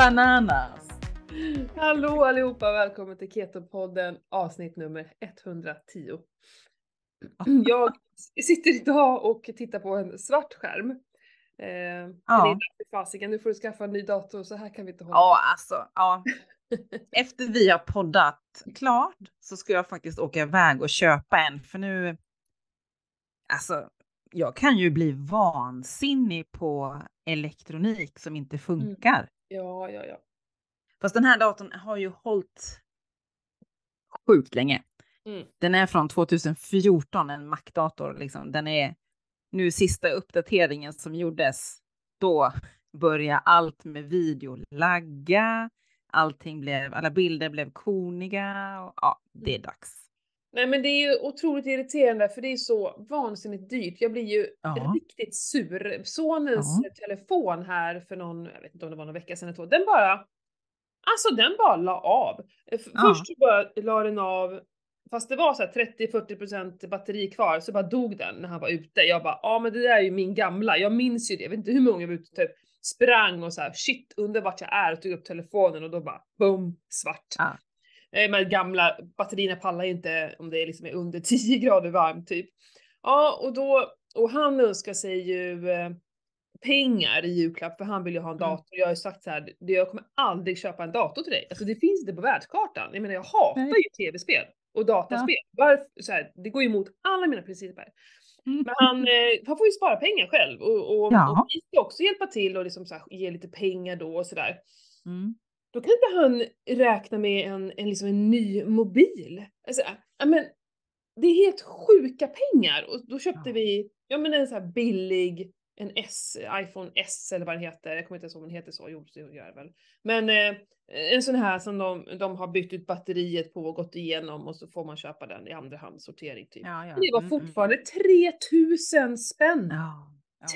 Bananas! Hallå allihopa, välkommen till Keto-podden avsnitt nummer 110. Jag sitter idag och tittar på en svart skärm. Eh, Ja. Fasiken, nu får du skaffa en ny dator, så här kan vi inte hålla Ja, alltså, ja. Efter vi har poddat klart så ska jag faktiskt åka iväg och köpa en för nu. Alltså, jag kan ju bli vansinnig på elektronik som inte funkar. Ja, ja, ja. Fast den här datorn har ju hållit sjukt länge. Mm. Den är från 2014, en Mac-dator liksom. Den är nu sista uppdateringen som gjordes. Då började allt med video lagga. Allting blev, alla bilder blev koniga. Och, ja, det är dags. Nej men det är ju otroligt irriterande för det är så vansinnigt dyrt. Jag blir ju Ja. riktigt sur. Sonens telefon här för någon, jag vet inte om det var någon vecka sedan eller två, den bara, alltså den bara la av. F- Ja. Först så bara la den av, fast det var så här 30-40% batteri kvar, så bara dog den när han var ute. Jag bara, ja men det där är ju min gamla, jag minns ju det, jag vet inte hur många jag var ute typ sprang och så här, shit undrar vart jag är och tog upp telefonen och då bara boom, svart. Ja. Eh, Men gamla batterierna pallar ju inte om det är liksom är under 10 grader varmt typ. Ja, och då, och han önskar sig ju eh, pengar i julklapp för han vill ju ha en Mm. dator. Jag har ju sagt så här, jag kommer aldrig köpa en dator till dig. Alltså det finns inte på världskartan. Jag menar jag hatar Nej. ju tv-spel och dataspel. Varför, så här, det går ju emot alla mina principer. Mm. Men han, eh, han får ju spara pengar själv och, och, Ja. och vi ska också hjälpa till och liksom så här, ge lite pengar då och sådär. Mm. Då kan inte han räkna med en, en, liksom en ny mobil. Alltså, ja, men, det är helt sjuka pengar och då köpte Ja. vi, ja men en så här billig, en S, iPhone S eller vad den heter, jag kommer inte ens ihåg om den heter så, jo det gör väl. Men eh, en sån här som de, de har bytt ut batteriet på och gått igenom och så får man köpa den i andrahandssortering typ. Ja, ja. Det var Mm, mm. fortfarande 3000 spänn! Ja. ja.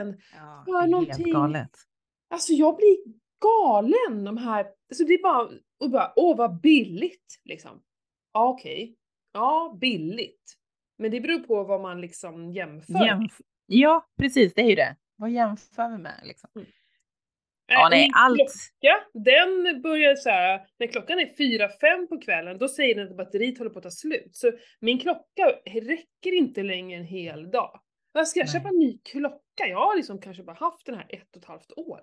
3000! Ja, för är helt någonting. galet. Alltså jag blir galen de här, alltså det är bara, och bara åh vad billigt liksom. Ja okej, ja billigt. Men det beror på vad man liksom jämför. Jämf- ja, precis, det är ju det. Vad jämför vi med liksom? Äh, Ja, nej, min allt. Klocka, den börjar så här, när klockan är 4-5 på kvällen, då säger den att batteriet håller på att ta slut. Så min klocka räcker inte längre en hel dag. Vad ska jag Nej. köpa en ny klocka? Jag har liksom kanske bara haft den här ett och ett halvt år.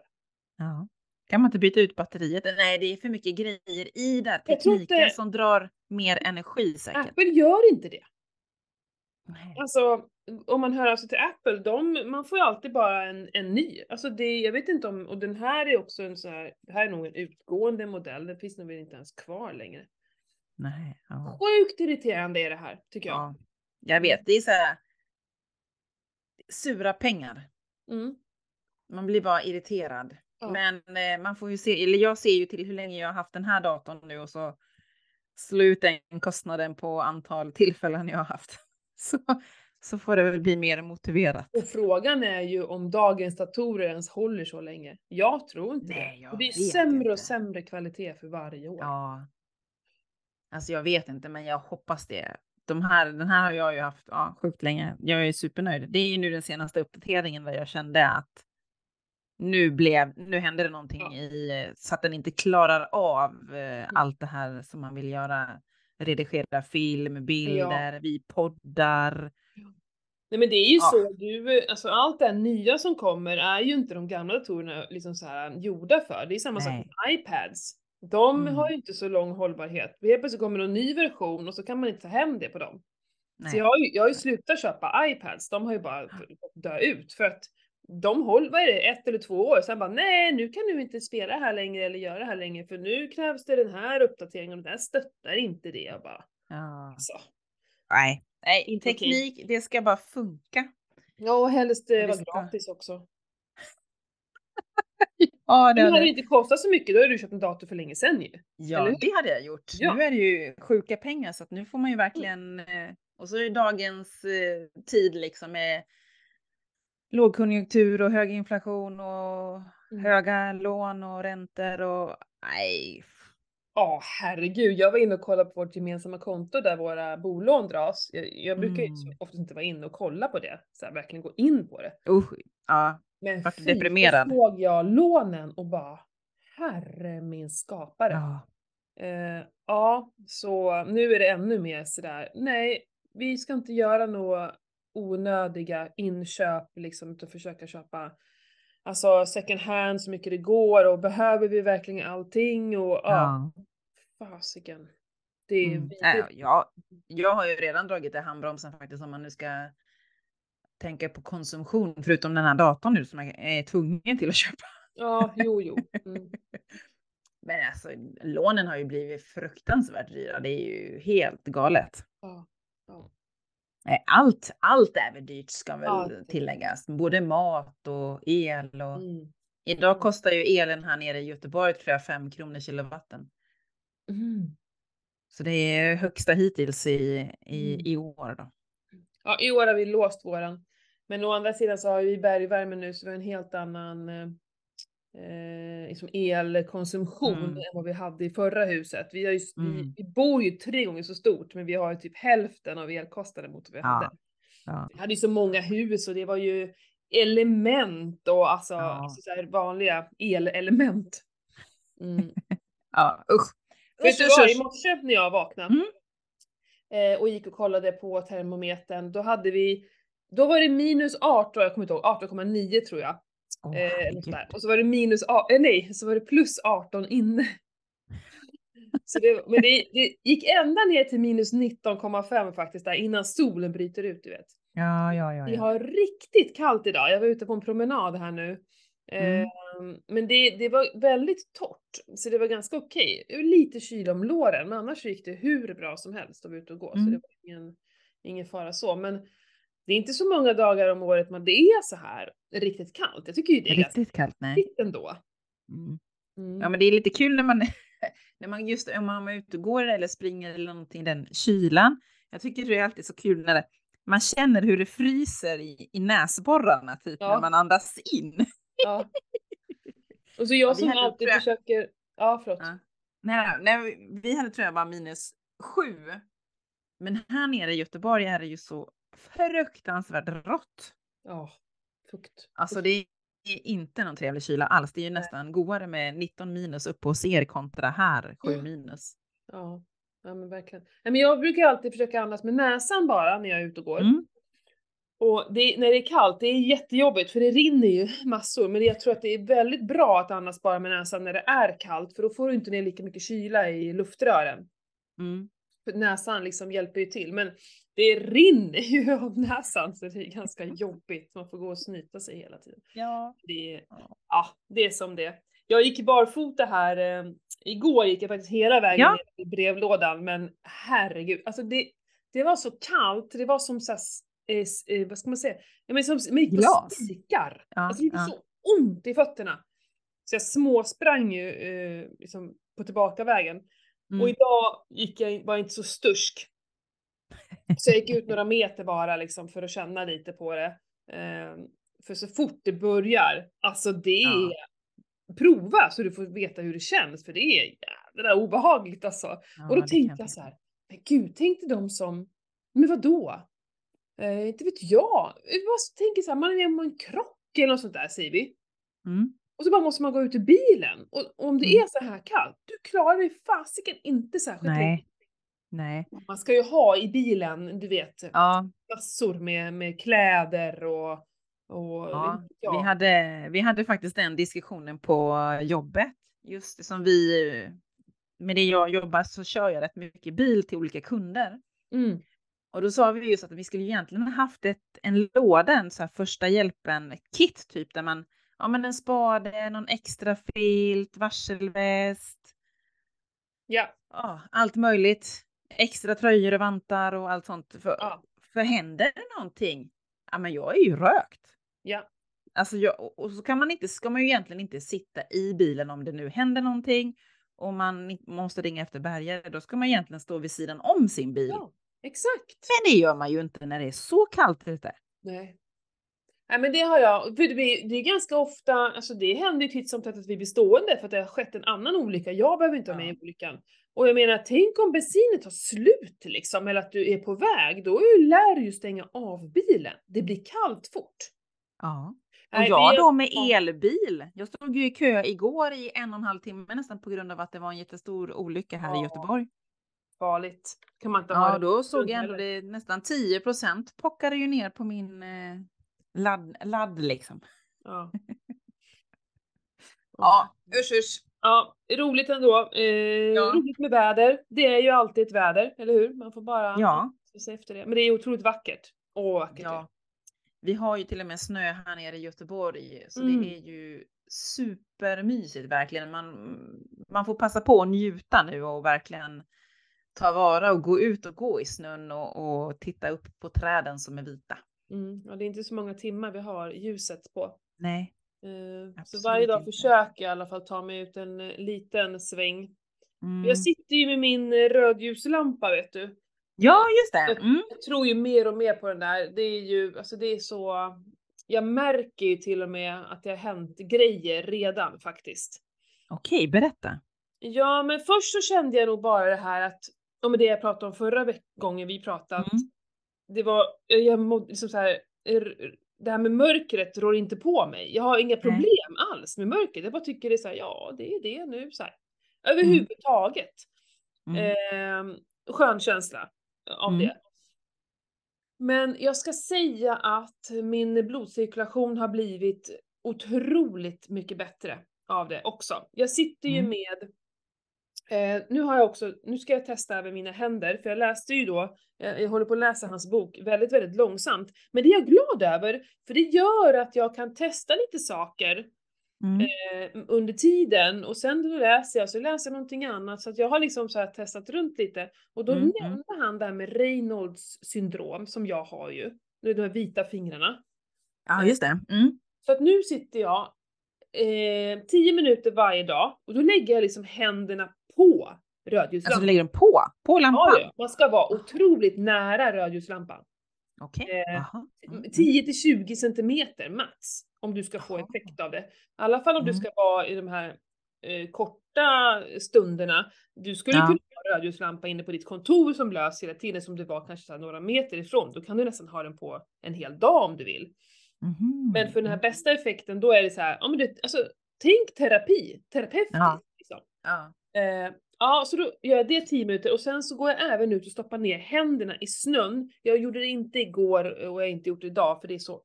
Ja. Kan man inte byta ut batteriet? Nej, det är för mycket grejer i den tekniken inte- som drar mer energi säkert. Apple gör inte det. Nej. Alltså, om man hör av sig till Apple, de, man får ju alltid bara en, en ny. Alltså det, jag vet inte om, och den här är också en sån här, det här är nog en utgående modell, den finns nog väl inte ens kvar längre. Nej. Ja. Sjukt irriterande är det här, tycker jag. ja. Jag vet, det är så här. Sura pengar. Mm. Man blir bara irriterad. Ja. Men eh, man får ju se, eller jag ser ju till hur länge jag har haft den här datorn nu och så sluta in kostnaden på antal tillfällen jag har haft. Så, så får det väl bli mer motiverat. Och frågan är ju om dagens datorer ens håller så länge. Jag tror inte Nej, det. jag Det blir vet sämre och inte. sämre kvalitet för varje år. Ja. Alltså jag vet inte, men jag hoppas det. De här, den här har jag ju haft ja, sjukt länge. Jag är supernöjd. Det är ju nu den senaste uppdateringen där jag kände att nu blev, nu hände det någonting Ja. i, så att den inte klarar av eh, Mm. allt det här som man vill göra. Redigera film, bilder, vi poddar. Nej men det är ju Ja. så, du, alltså allt det här nya som kommer är ju inte de gamla datorerna liksom så här gjorda för. Det är samma sak Nej. med iPads. De Mm. har ju inte så lång hållbarhet. Helt plötsligt kommer en ny version och så kan man inte ta hem det på dem. Nej. Så jag jag har ju slutat köpa iPads, de har ju bara fått dö ut för att de håller, vad är det, ett eller två år, sen bara nej nu kan du inte spela här längre eller göra det här längre för nu krävs det den här uppdateringen och den här stöttar inte det. Jag bara, Ja. alltså. Nej. Nej, Inte okej. teknik, det ska bara funka. Ja och helst Och det det var ska- gratis också. Ja, Det hade det inte kostat så mycket, då hade du köpt en dator för länge sedan ju. Ja, Eller det hade jag gjort. Ja. Nu är det ju sjuka pengar så att nu får man ju verkligen, eh, och så är det dagens eh, tid liksom med lågkonjunktur och hög inflation och Mm. höga lån och räntor och nej. Ja, herregud. Jag var inne och kollade på vårt gemensamma konto där våra bolån dras. Jag, jag brukar ju Mm. så oftast inte vara inne och kolla på det, så här, verkligen gå in på det. Usch, ja, Men Vart fy, deprimerad. då såg jag lånen och bara herre min skapare. Ja. Eh, ja, så nu är det ännu mer sådär, nej, vi ska inte göra några onödiga inköp liksom, utan försöka köpa alltså second hand så mycket det går och behöver vi verkligen allting och ja, Ja. fasiken. Det är Mm. Äh, ja, jag har ju redan dragit i handbromsen faktiskt om man nu ska tänka på konsumtion, förutom den här datorn nu som jag är tvungen till att köpa. Ja, jo, jo. Mm. Men alltså lånen har ju blivit fruktansvärt dyra. Det är ju helt galet. Ja, ja. Allt, allt är väl dyrt ska väl Allt. tilläggas. Både mat och el och Mm. idag kostar ju elen här nere i Göteborg tror jag 5 kronor kilowatten. Mm. Så det är högsta hittills i, i, Mm. i år då. Ja, i år har vi låst våran. Men å andra sidan så har vi bergvärme nu så vi har en helt annan eh, liksom elkonsumtion Mm. än vad vi hade i förra huset. Vi, har ju, vi, Mm. vi bor ju tre gånger så stort men vi har ju typ hälften av elkostnaden mot vad vi hade. ja. Vi hade ju så många hus och det var ju element och alltså, Ja. alltså så här vanliga elelement. Mm. Ja, usch. Vet du vad, i morse när jag vaknade Mm. eh, och gick och kollade på termometern, då hade vi, då var det minus 18, jag kommer inte ihåg, 18,9 tror jag. Åh, Eh. Och så var det minus, eh, nej, så var det plus 18 inne. Så det, men det, det gick ända ner till minus 19,5 faktiskt där innan solen bryter ut, du vet. Ja, ja, ja. Vi ja. har riktigt kallt idag. Jag var ute på en promenad här nu. Mm. Ehm, men det, det var väldigt torrt, så det var ganska okej. Var Lite kyla om låren, men annars gick det hur bra som helst att vara ute och gå. Så Mm. det var ingen, ingen fara så. Men det är inte så många dagar om året man det är så här riktigt kallt. Jag tycker ju det är Riktigt kallt, nej. ändå. Mm. Mm. Ja, men det är lite kul när man, när man just om man är ute och går eller springer eller någonting, den kylan. Jag tycker det är alltid så kul när det, man känner hur det fryser i, i näsborrarna typ Ja. när man andas in. Ja. Och så jag Ja, som hade- alltid jag- försöker, ja förlåt. Ja. Nej, nej, vi hade tror jag bara minus sju. Men här nere i Göteborg är det ju så fruktansvärt rått. Ja, fukt. Alltså det är inte någon trevlig kyla alls. Det är ju nästan godare med 19 minus uppe hos er kontra här 7 Mm. minus. Ja, ja men verkligen. Nej, men jag brukar alltid försöka andas med näsan bara när jag är ute och går. Mm. Och det, när det är kallt, det är jättejobbigt för det rinner ju massor. Men jag tror att det är väldigt bra att andas bara med näsan när det är kallt för då får du inte ner lika mycket kyla i luftrören. Mm. För näsan liksom hjälper ju till. Men det rinner ju av näsan så det är ganska jobbigt. Man får gå och snyta sig hela tiden. Ja. Det är, Ja. det är som det. Jag gick barfota här, eh, igår gick jag faktiskt hela vägen Ja. ner i brevlådan, men herregud, alltså det, det var så kallt, det var som så eh, eh, vad ska man säga, ja, men som som gick på spikar. Ja, Alltså det gjorde ja. så ont i fötterna. Så jag småsprang ju eh, liksom på tillbakavägen. Och Mm. idag gick jag, var jag inte så stursk. Så jag gick ut några meter bara liksom för att känna lite på det. Eh, för så fort det börjar, alltså det är... Ja. Prova så du får veta hur det känns för det är jävla obehagligt alltså. Ja, och då tänkte jag så här, men gud, tänkte de som, men vadå? Eh, inte vet jag. Jag bara tänker så här, man är med om en krock eller något sånt där säger vi. Mm. Och så bara måste man gå ut ur bilen. Och, och om det Mm. är så här kallt, du klarar dig fasiken inte särskilt länge. Nej. Man ska ju ha i bilen, du vet, Ja, massor med, med kläder och... och ja. ja. Vi, hade, vi hade faktiskt den diskussionen på jobbet. Just det som vi, med det jag jobbar så kör jag rätt mycket bil till olika kunder. Mm. Och då sa vi just att vi skulle egentligen ha haft ett, en låda, en så här första hjälpen-kit typ där man, ja men en spade, någon extra filt, varselväst, Ja, ja allt möjligt. Extra tröjor och vantar och allt sånt. För, Ja. för händer det någonting, ja men jag är ju rökt. ja, Alltså jag, och- så kan man inte, ska man ju egentligen inte sitta i bilen om det nu händer någonting och man måste ringa efter bärgare. Då ska man egentligen stå vid sidan om sin bil. ja, exakt. Men det gör man ju inte när det är så kallt ute. Nej. Nej men det har jag, för det, det är ganska ofta, alltså det händer ju titt som tätt att vi blir stående för att det har skett en annan olycka. Jag behöver inte vara med Ja. i olyckan. Och jag menar, tänk om bensinen tar slut liksom, eller att du är på väg, då lär du ju stänga av bilen. Det blir kallt fort. Ja. Och jag då med elbil. Jag stod ju i kö igår i en och en halv timme nästan på grund av att det var en jättestor olycka här i Ja. Göteborg. Farligt. Kan man inte ha Ja, det. då såg jag ändå det nästan 10 procent pockade ju ner på min eh, ladd, ladd liksom. Ja. Ja, usch usch. Ja, roligt ändå. Eh, Ja. Roligt med väder. Det är ju alltid ett väder, eller hur? Man får bara Ja. se efter det. Men det är otroligt vackert. Åh, vackert det. Ja. Vi har ju till och med snö här nere i Göteborg, så Mm. det är ju supermysigt verkligen. Man, man får passa på att njuta nu och verkligen ta vara och gå ut och gå i snön och, och titta upp på träden som är vita. Mm. ja, det är inte så många timmar vi har ljuset på. Nej. Eh, så Absolut varje dag inte. försöker jag i alla fall ta mig ut en eh, liten sväng. Mm. Jag sitter ju med min eh, rödljuslampa vet du. Ja, just det. Mm. Jag tror ju mer och mer på den där. Det är ju, alltså det är så... Jag märker ju till och med att det har hänt grejer redan faktiskt. Okej, berätta. Ja, men först så kände jag nog bara det här att, om det jag pratade om förra gången vi pratade, Mm. det var, jag mådde liksom så här, det här med mörkret rår inte på mig. Jag har inga problem alls med mörkret. Jag bara tycker det är så här, ja det är det nu så här. Överhuvudtaget. Mm. Eh, skön känsla av Mm. det. Men jag ska säga att min blodcirkulation har blivit otroligt mycket bättre av det också. Jag sitter ju Mm. med Eh, nu har jag också, nu ska jag testa över mina händer, för jag läste ju då, eh, jag håller på att läsa hans bok väldigt, väldigt långsamt. Men det är jag glad över, för det gör att jag kan testa lite saker Mm. eh, under tiden och sen då läser jag, så läser jag någonting annat. Så att jag har liksom så testat runt lite. Och då Mm, mm. nämnde han det här med Reynolds syndrom, som jag har ju. De här vita fingrarna. Ja, just det. Mm. Så att nu sitter jag eh, 10 minuter varje dag och då lägger jag liksom händerna på rödljuslampan. Alltså du lägger den på? På lampan? Ja. Man ska vara otroligt nära rödljuslampan. Okej. Eh, Jaha. Mm. 10 till 20 centimeter max. Om du ska få effekt av det. I alla fall om du Mm. ska vara i de här eh, korta stunderna. Du skulle Ja. kunna ha rödljuslampa inne på ditt kontor som lös hela tiden som du var kanske några meter ifrån. Då kan du nästan ha den på en hel dag om du vill. Mhm. Men för den här bästa effekten då är det så här, ja men det, alltså tänk terapi, terapeutiskt Ja. liksom. Ja. Eh, ja, så då gör jag det 10 minuter och sen så går jag även ut och stoppar ner händerna i snön. Jag gjorde det inte igår och jag har inte gjort det idag för det är så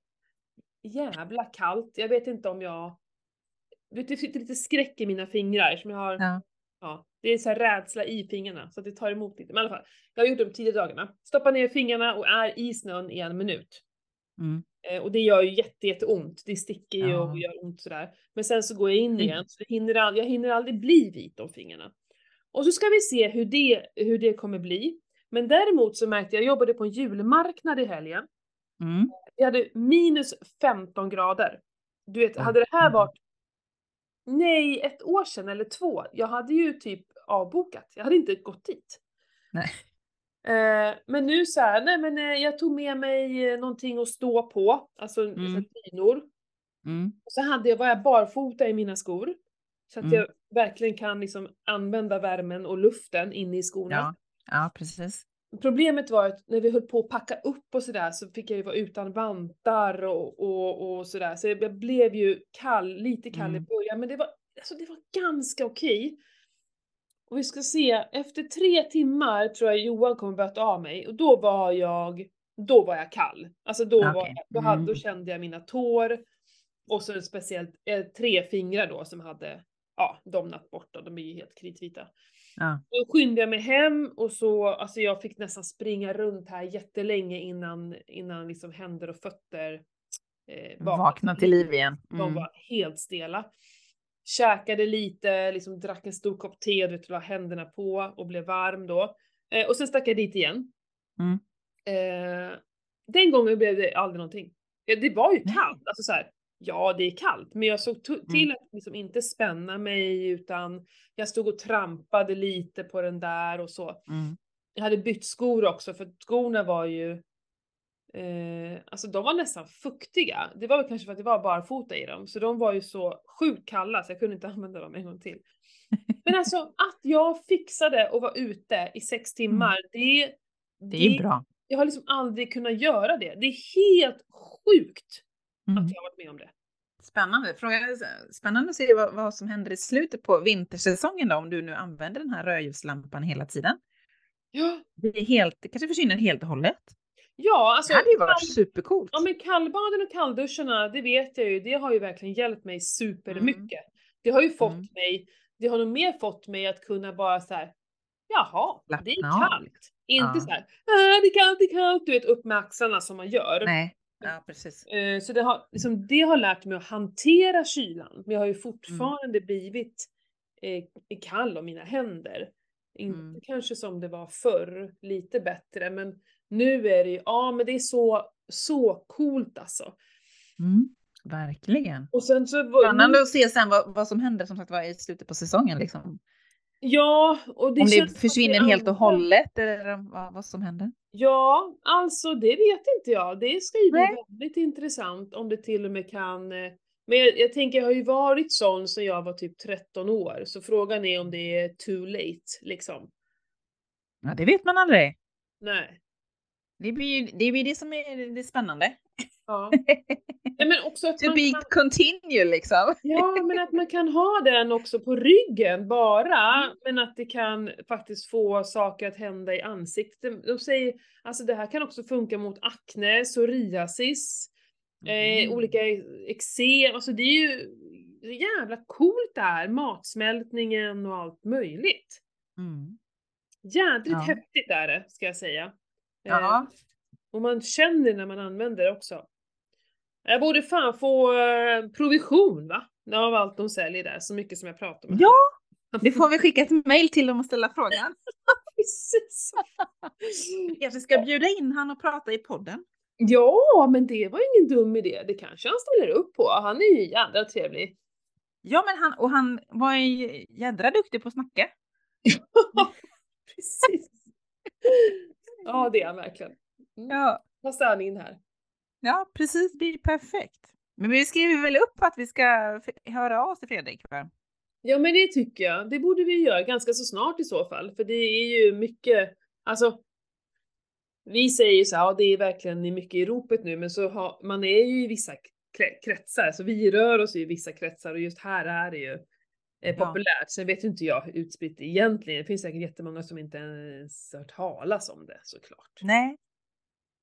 jävla kallt. Jag vet inte om jag... Vet, det sitter lite skräck i mina fingrar som jag har... Ja. Ja, det är så här rädsla i fingrarna så att det tar emot lite. Men i alla fall, jag har gjort det de tio dagarna. Stoppar ner fingrarna och är i snön i en minut. Mm. Eh, och det gör ju jätte, jätteont. Det sticker ju och gör ont sådär. Men sen så går jag in igen, så det hinner all, jag hinner aldrig bli vit om fingrarna. Och så ska vi se hur det, hur det kommer bli. Men däremot så märkte jag, jag jobbade på en julmarknad i helgen. Mm. Vi hade minus 15 grader. Du vet, hade det här varit, nej, ett år sedan eller två, jag hade ju typ avbokat. Jag hade inte gått dit. Nej. Eh, men nu så här, nej men eh, jag tog med mig eh, någonting att stå på, alltså Mm. dynor. Mm. Och så hade jag, var jag barfota i mina skor. Så att Mm. jag verkligen kan liksom använda värmen och luften inne i skorna. Ja. ja, precis. Problemet var att när vi höll på att packa upp och sådär så fick jag ju vara utan vantar och, och, och sådär. Så jag blev ju kall, lite kall i Mm. början. Men det var, alltså det var ganska okej. Och vi ska se, efter tre timmar tror jag Johan kommer böta av mig och då var jag, då var jag kall. Alltså då, var, Okej. då, hade, då Mm. kände jag mina tår. Och så speciellt eh, tre fingrar då som hade, ja, domnat bort och de är ju helt kritvita. Ja. Då skyndade jag mig hem och så, alltså jag fick nästan springa runt här jättelänge innan, innan liksom händer och fötter eh, Vakna till liv igen. De Mm. var helt stela. Käkade lite, liksom drack en stor kopp te, du vet, la händerna på och blev varm då. Eh, och sen stack jag dit igen. Mm. Eh, den gången blev det aldrig någonting. Det var ju kallt, alltså så här, ja det är kallt, men jag såg Mm. till att liksom inte spänna mig utan jag stod och trampade lite på den där och så. Mm. Jag hade bytt skor också för skorna var ju Eh, alltså de var nästan fuktiga. Det var väl kanske för att det var barfota i dem. Så de var ju så sjukt kalla så jag kunde inte använda dem en gång till. Men alltså att jag fixade och var ute i sex timmar, det, Mm. Det är bra. Jag har liksom aldrig kunnat göra det. Det är helt sjukt Mm. att jag har varit med om det. Spännande. Fråga, spännande att se vad, vad som händer i slutet på vintersäsongen då, om du nu använder den här rödljuslampan hela tiden. Ja. Det, är helt, det kanske försvinner helt och hållet. Ja, alltså. det hade ju varit kall- supercoolt. Ja men kallbaden och kallduscharna, det vet jag ju, det har ju verkligen hjälpt mig supermycket. Det har ju fått Mm. mig, det har nog mer fått mig att kunna bara så här. jaha, det är Slappna av kallt. Inte Ja. så här, ah, det är kallt, det är kallt, du vet upp med axlarna som man gör. Nej, ja precis. Eh, Så det har, liksom, det har lärt mig att hantera kylan, men jag har ju fortfarande blivit eh, kall om mina händer. Inte Mm. kanske som det var förr, lite bättre, men nu är det ju, ja men det är så, så coolt alltså. Mm, verkligen. Och sen så Spännande att se sen vad, vad som händer som sagt var i slutet på säsongen. Liksom. Ja, och det Om det försvinner det helt och hållet eller vad, vad som händer. Ja, alltså det vet inte jag. Det ska ju bli väldigt intressant om det till och med kan eh, men jag, jag tänker, jag har ju varit sån sedan jag var typ 13 år, så frågan är om det är too late liksom. Ja, det vet man aldrig. Nej. Det blir det, blir det som är det spännande. Ja. Nej, men också att to man be kan, continue liksom. ja, men att man kan ha den också på ryggen bara, men att det kan faktiskt få saker att hända i ansiktet. De säger, alltså det här kan också funka mot akne, psoriasis, Eh, Mm. olika eksem, alltså det är ju jävla coolt det här, matsmältningen och allt möjligt. Mm. Jädrigt Ja. häftigt är det, ska jag säga. Ja. Eh, och man känner när man använder det också. Jag borde fan få eh, provision va? Av allt de säljer där, så mycket som jag pratar om. Ja, Det får vi skicka ett mejl till dem och ställa frågan. Precis. Kanske ska bjuda in han och prata i podden. Ja, men det var ingen dum idé. Det kanske han ställer upp på. Han är ju jädra trevlig. Ja, men han, och han var ju jädra duktig på att snacka. Precis. Ja, det är han verkligen. Mm. Ja, Passar han in här. ja precis. Det är perfekt. Men vi skriver väl upp att vi ska höra av oss till Fredrik? Va? Ja, men det tycker jag. Det borde vi göra ganska så snart i så fall, för det är ju mycket, alltså. Vi säger ju så här, ja, det är verkligen mycket i ropet nu, men så har, man är ju i vissa kre- kretsar, så vi rör oss i vissa kretsar och just här är det ju eh, Ja. populärt. Sen vet inte jag hur utspritt egentligen. Det finns säkert jättemånga som inte ens hört talas om det såklart. Nej.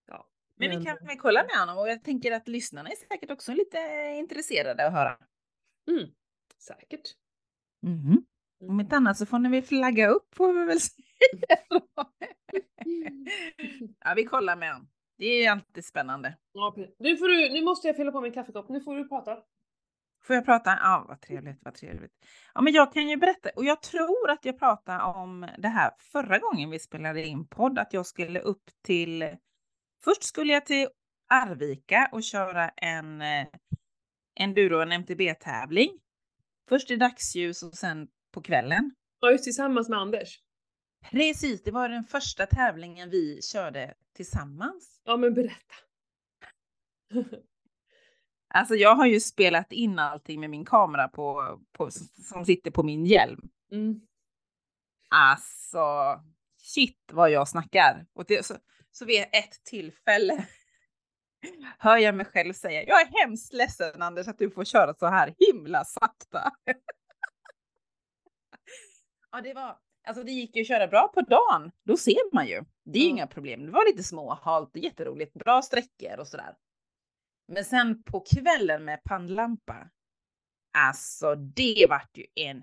Ja, Men, men- vi kan väl kolla med honom och jag tänker att lyssnarna är säkert också lite intresserade att höra. Mm, säkert. Mhm. Om inte annat så får ni väl flagga upp får vi väl säga. ja, vi kollar med honom. Det är ju alltid spännande. Ja, nu, får du, nu måste jag fylla på min kaffekopp, nu får du prata. Får jag prata? Ja, vad trevligt, vad trevligt. Ja, men jag kan ju berätta, och jag tror att jag pratade om det här förra gången vi spelade in podd, att jag skulle upp till, först skulle jag till Arvika och köra en eh, enduro, en MTB-tävling. Först i dagsljus och sen på kvällen. Ja, just tillsammans med Anders. Precis, det var den första tävlingen vi körde tillsammans. Ja, men berätta. Alltså jag har ju spelat in allting med min kamera på, på, som sitter på min hjälm. Mm. Alltså, shit vad jag snackar. Och det, så, så vid ett tillfälle hör jag mig själv säga, jag är hemskt ledsen Anders att du får köra så här himla sakta. ja, det var, alltså det gick ju att köra bra på dagen. Då ser man ju. Det är ju Ja. inga problem. Det var lite småhalt jätteroligt, bra sträckor och sådär. Men sen på kvällen med pannlampa, alltså det vart ju en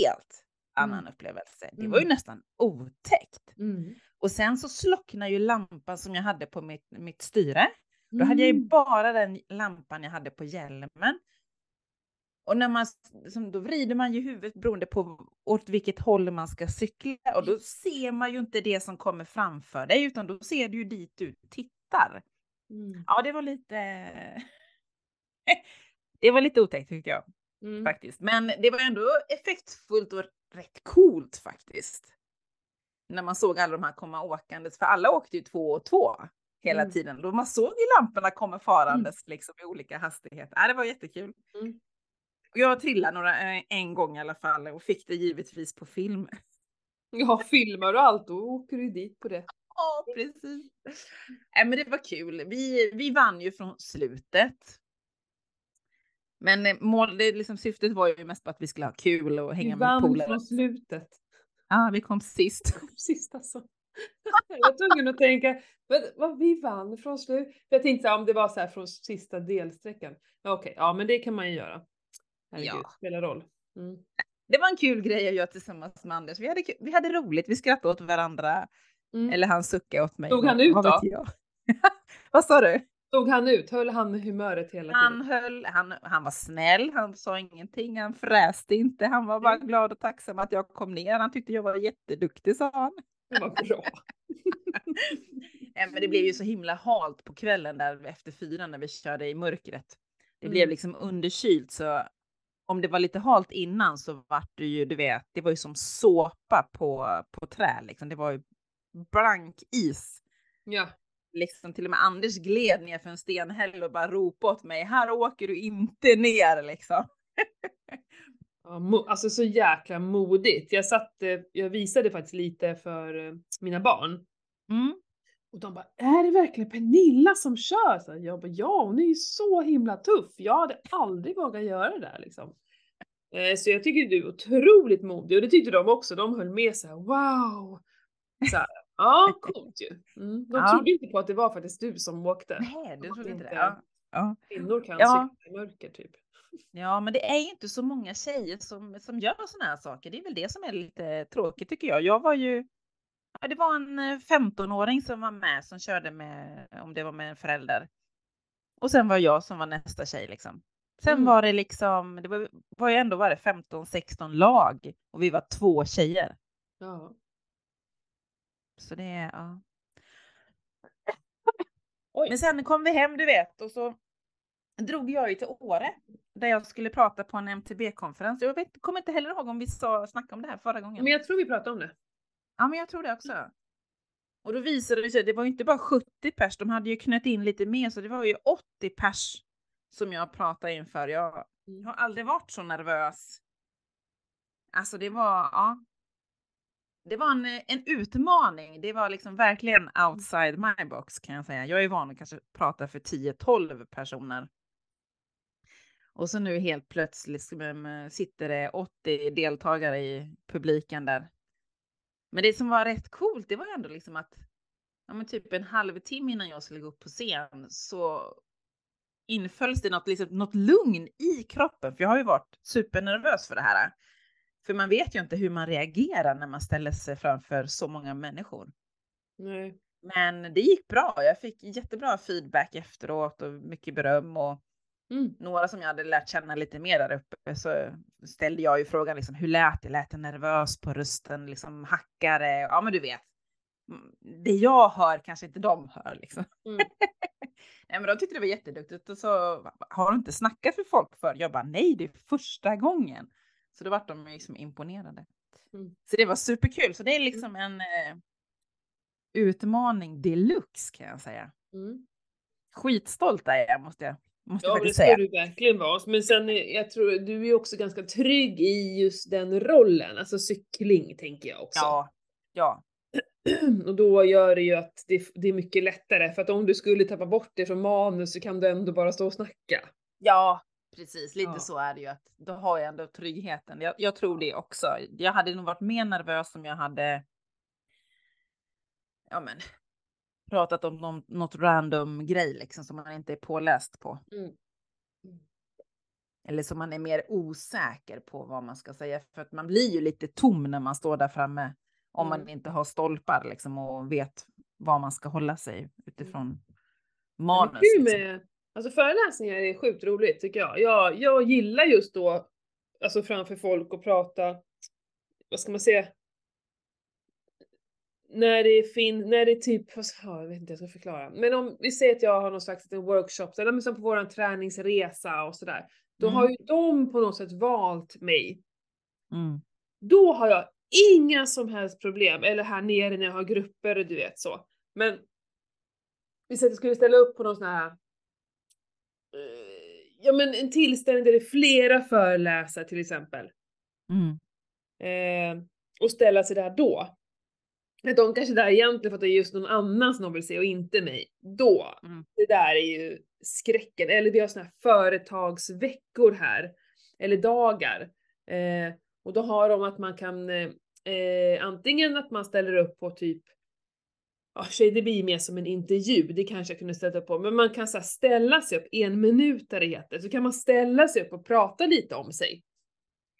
helt annan Mm. upplevelse. Det var ju Mm. nästan otäckt. Mm. Och sen så slocknar ju lampan som jag hade på mitt, mitt styre. Då hade jag ju Mm. bara den lampan jag hade på hjälmen. Och när man, som, då vrider man ju huvudet beroende på åt vilket håll man ska cykla. Och då ser man ju inte det som kommer framför dig, utan då ser du ju dit du tittar. Mm. Ja, det var lite... det var lite otäckt tyckte jag Mm. faktiskt. Men det var ändå effektfullt och rätt coolt faktiskt. När man såg alla de här komma åkandes, för alla åkte ju två och två hela Mm. tiden. Då man såg ju lamporna komma farandes liksom i olika hastigheter. Ja, det var jättekul. Mm. Jag trillade några, eh, en gång i alla fall och fick det givetvis på film. Ja, filmar du allt, då åker du dit på det. Ja, precis. Nej, men det var kul. Vi, vi vann ju från slutet. Men eh, mål, det, liksom, syftet var ju mest på att vi skulle ha kul och hänga Vi med vann polare. från slutet. Ja, vi kom sist. Sist alltså. Jag var tvungen att tänka, vad, vad vi vann från slut. För jag tänkte om det var så här från sista delsträckan. Ja, Okej, ja men det kan man ju göra. Herregud, Ja. spelar roll. Mm. Det var en kul grej att göra tillsammans med Anders. Vi hade, vi hade roligt, vi skrattade åt varandra. Mm. Eller han suckade åt mig. Stod han ut då? Vad sa du? Såg han ut? Höll han humöret hela Han, tiden? höll, han, han var snäll, han sa ingenting, han fräste inte. Han var bara Mm. glad och tacksam att jag kom ner. Han tyckte jag var jätteduktig, sa han. Det var bra. Men det blev ju så himla halt på kvällen där efter fyra när vi körde i mörkret. Det Mm. blev liksom underkylt så om det var lite halt innan så var det ju, du vet, det var ju som såpa på, på trä liksom. Det var ju blank is. Ja. Liksom till och med Anders gled ner för en stenhäll och bara ropade åt mig, här åker du inte ner liksom. Alltså så jäkla modigt. Jag satt, eh, jag visade faktiskt lite för eh, mina barn. Mm. Och de bara, är det verkligen Pernilla som kör? Så jag bara, ja hon är ju så himla tuff. Jag hade aldrig vågat göra det där liksom. Eh, Så jag tycker du är otroligt modig och det tyckte de också. De höll med så här, wow. Så här, ja, coolt ju. Mm. De Ja. trodde inte på att det var faktiskt du som åkte. Nej, du trodde inte det? Ja. Ja. Kvinnor kan Ja. cykla i mörker typ. ja, men det är ju inte så många tjejer som, som gör såna här saker. Det är väl det som är lite tråkigt tycker jag. Jag var ju, ja, det var en eh, 15-åring som var med som körde med, om det var med en förälder. Och sen var jag som var nästa tjej liksom. Sen Mm. var det liksom, det var, var ju ändå var det 15-16 lag och vi var två tjejer. Ja. Så det är, ja. Oj. Men sen kom vi hem, du vet, och så drog jag ju till Åre där jag skulle prata på en MTB-konferens. Jag vet, kommer inte heller ihåg om vi sa, snackade om det här förra gången. Men jag tror vi pratade om det. Ja, men jag tror det också. Och då visade det sig, det var ju inte bara 70 pers, de hade ju knött in lite mer, så det var ju 80 pers som jag pratade inför. Jag har aldrig varit så nervös. Alltså det var, ja. Det var en, eh, en utmaning. Det var liksom verkligen outside my box kan jag säga. Jag är van att kanske prata för 10-12 personer. Och så nu helt plötsligt eh, sitter det 80 deltagare i publiken där. Men det som var rätt coolt, det var ändå liksom att ja, men typ en halvtimme innan jag skulle gå upp på scen så infölls det något, liksom, något lugn i kroppen. För jag har ju varit supernervös för det här. För man vet ju inte hur man reagerar när man ställer sig framför så många människor. Nej. Men det gick bra. Jag fick jättebra feedback efteråt och mycket beröm och Mm. några som jag hade lärt känna lite mer där uppe så ställde jag ju frågan liksom, hur lät det? Lät det nervös på rösten? Liksom hackare? Ja, men du vet. Mm, Det jag hör kanske inte de hör liksom. Mm. nej, men de tyckte det var jätteduktigt och så har du inte snackat för folk för? Jag bara nej, det är första gången. Så då vart de liksom imponerade. Mm. Så det var superkul. Så det är liksom en eh, utmaning deluxe kan jag säga. Mm. Skitstolt är jag måste jag, måste Ja, det ska säga. du verkligen vara. Men sen, eh, jag tror du är också ganska trygg i just den rollen, alltså cykling tänker jag också. Ja, ja, Och då gör det ju att det, det är mycket lättare, för att om du skulle tappa bort det från manus så kan du ändå bara stå och snacka. Ja, precis. Lite Ja. så är det ju. Att då har jag ändå tryggheten. Jag, jag tror det också. Jag hade nog varit mer nervös om jag hade ja, men, pratat om någon, något random grej liksom, som man inte är påläst på. Mm. Eller som man är mer osäker på vad man ska säga. För att man blir ju lite tom när man står där framme. Om man Mm. inte har stolpar liksom, och vet var man ska hålla sig utifrån Men manus. liksom. Alltså föreläsningar är sjukt roligt tycker jag. jag. Jag gillar just då, alltså framför folk och prata, vad ska man säga? När det finns, när det är typ, ja, jag vet inte hur jag ska förklara. Men om vi säger att jag har någon slags liten workshop, eller som på våran träningsresa och sådär. Då Mm. har ju de på något sätt valt mig. Mm. Då har jag inga som helst problem, eller här nere när jag har grupper och du vet så. Men vi säger att jag skulle ställa upp på någon sån här Ja men en tillställning där det är flera föreläsare till exempel. Mm. Eh, och ställa sig där då. de kanske är där egentligen för att det är just någon annan som de vill se och inte mig. Då, Mm. det där är ju skräcken. Eller vi har såna här företagsveckor här. Eller dagar. Eh, och då har de att man kan eh, eh, antingen att man ställer upp på typ Ja, tjej, det blir mer som en intervju, det kanske jag kunde ställa upp på, men man kan så ställa sig upp en minut där det heter, så kan man ställa sig upp och prata lite om sig.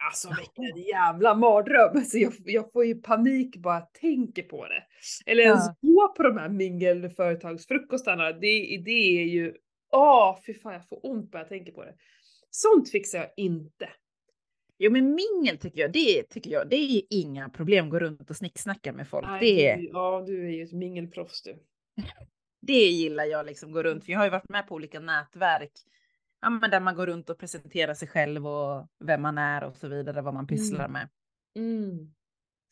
Alltså vilken jävla mardröm! Alltså, jag, jag får ju panik bara jag tänker på det. Eller ens Ja. gå på de här mingelföretagsfrukostarna, det, det är ju, åh fy fan jag får ont bara jag tänker på det. Sånt fixar jag inte. Jo men mingel tycker jag, det tycker jag, det är inga problem att gå runt och snicksnacka med folk. Nej, det, du, ja, du är ju ett mingelproffs du. det gillar jag liksom, gå runt. För jag har ju varit med på olika nätverk. Ja, men där man går runt och presenterar sig själv och vem man är och så vidare, vad man pysslar med. Mm.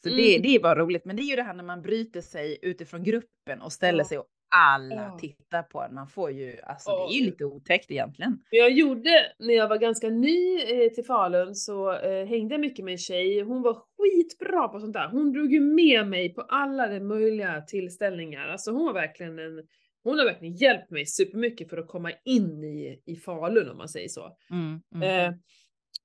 Så Mm. det, det är bara roligt. Men det är ju det här när man bryter sig utifrån gruppen och ställer Ja. sig och alla Ja. tittar på en. Man får ju, alltså Ja, det är ju lite otäckt egentligen. Jag gjorde, när jag var ganska ny eh, till Falun så eh, hängde jag mycket med en tjej. Hon var skitbra på sånt där. Hon drog ju med mig på alla de möjliga tillställningar. Alltså hon var verkligen en, hon har verkligen hjälpt mig supermycket för att komma in i, i Falun om man säger så. Mm, mm. Eh,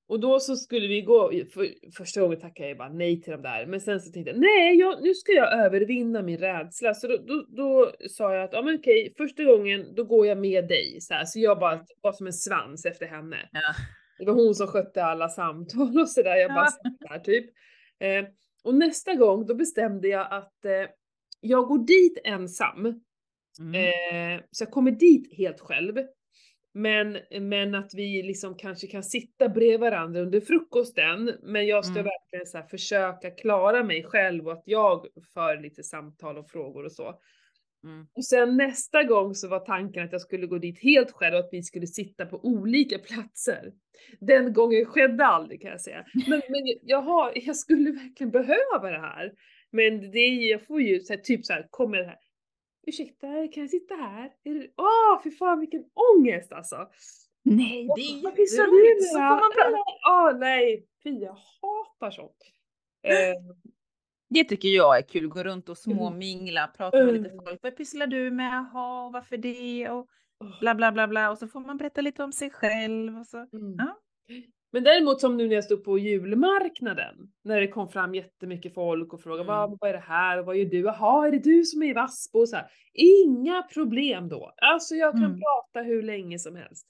och då så skulle vi gå, för, första gången tackade jag bara nej till de där, men sen så tänkte jag nej, jag, nu ska jag övervinna min rädsla. Så då, då, då sa jag att, ja men okej, första gången då går jag med dig. Så, här, så jag bara var som en svans efter henne. Ja. Det var hon som skötte alla samtal och sådär, jag bara Ja. där typ. Eh, och nästa gång då bestämde jag att eh, jag går dit ensam. Mm. Eh, så jag kommer dit helt själv. Men, men att vi liksom kanske kan sitta bredvid varandra under frukosten. Men jag ska Mm. verkligen så försöka klara mig själv och att jag för lite samtal och frågor och så. Mm. Och sen nästa gång så var tanken att jag skulle gå dit helt själv och att vi skulle sitta på olika platser. Den gången skedde aldrig kan jag säga. Men, men jag, har, jag skulle verkligen behöva det här. Men det är, jag får ju så här, typ så här, kommer det här. Ursäkta, kan jag sitta här? Är det- Åh, fy fan vilken ångest alltså! Nej, det är du jätteroligt. Så får man prata. Åh nej, fy jag hatar sånt. Eh, Det tycker jag är kul, gå runt och småmingla, prata med lite Mm. folk. Vad pysslar du med? Jaha, varför det? Och åh, bla bla bla bla. Och så får man berätta lite om sig själv. Och så. mm. Ja. Men däremot som nu när jag stod på julmarknaden, när det kom fram jättemycket folk och frågade Mm. vad, vad är det här och vad gör du? Jaha, är det du som är i Vassbo? Och så här. Inga problem då. Alltså jag kan Mm. prata hur länge som helst.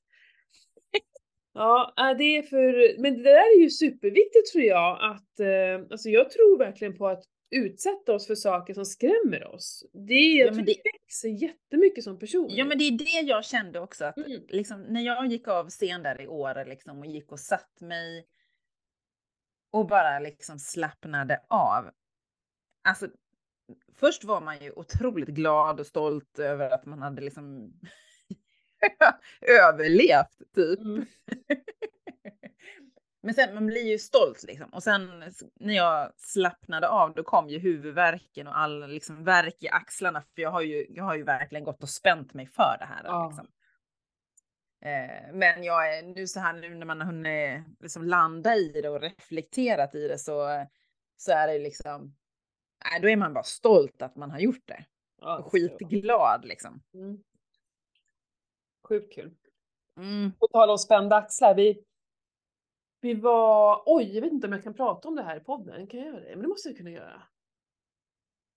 Ja, äh, det är för, men det där är ju superviktigt tror jag att, eh, alltså jag tror verkligen på att utsätta oss för saker som skrämmer oss. Det, jag Ja, det- växer jättemycket som person. ja, men det är det jag kände också. Att Mm. liksom, när jag gick av scen där i år liksom, och gick och satt mig och bara liksom slappnade av. Alltså, först var man ju otroligt glad och stolt över att man hade liksom överlevt typ. Mm. Men sen man blir ju stolt liksom. Och sen när jag slappnade av då kom ju huvudvärken och all liksom värk i axlarna. För jag har ju, jag har ju verkligen gått och spänt mig för det här. Ja. Liksom. Eh, men jag är nu så här nu när man har hunnit liksom landa i det och reflekterat i det så, så är det liksom, nej, då är man bara stolt att man har gjort det. Ja, Och skitglad liksom. Mm. Sjukt kul. Mm. På tal om spända axlar, vi, vi var, oj jag vet inte om jag kan prata om det här i podden, kan jag göra det? Men det måste jag kunna göra.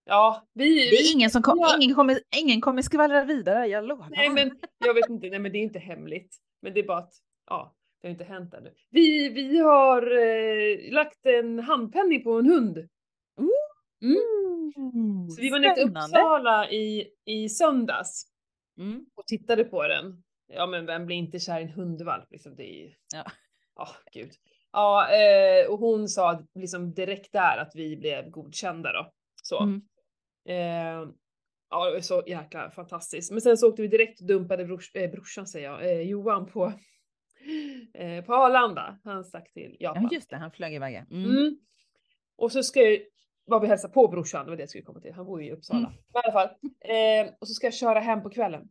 Ja, vi... Det är ingen som kom, Ja. ingen kommer, ingen kommer skvallra vidare, jag lovar. Nej men jag vet inte, nej men det är inte hemligt. Men det är bara att, ja, det har inte hänt ännu. Vi, vi har eh, lagt en handpenning på en hund. Mm. Så vi var nere i. Uppsala i, i söndags Mm. och tittade på den. Ja men vem blir inte kär i en hundvalp liksom? Det är ju... Ja. Ja, gud. Ja, eh, och hon sa liksom direkt där att vi blev godkända då. Så. Mm. Eh, ja, det var så jäkla fantastiskt. Men sen så åkte vi direkt och dumpade brors, eh, brorsan säger jag, eh, Johan på, eh, på Arlanda. Han stack till Japan. Ja just det, han flög iväg. Mm. Mm. Och så ska jag, var vi hälsa på brorsan, det var det jag skulle komma till. Han bor ju i Uppsala. Mm. Men i alla fall. Eh, och så ska jag köra hem på kvällen.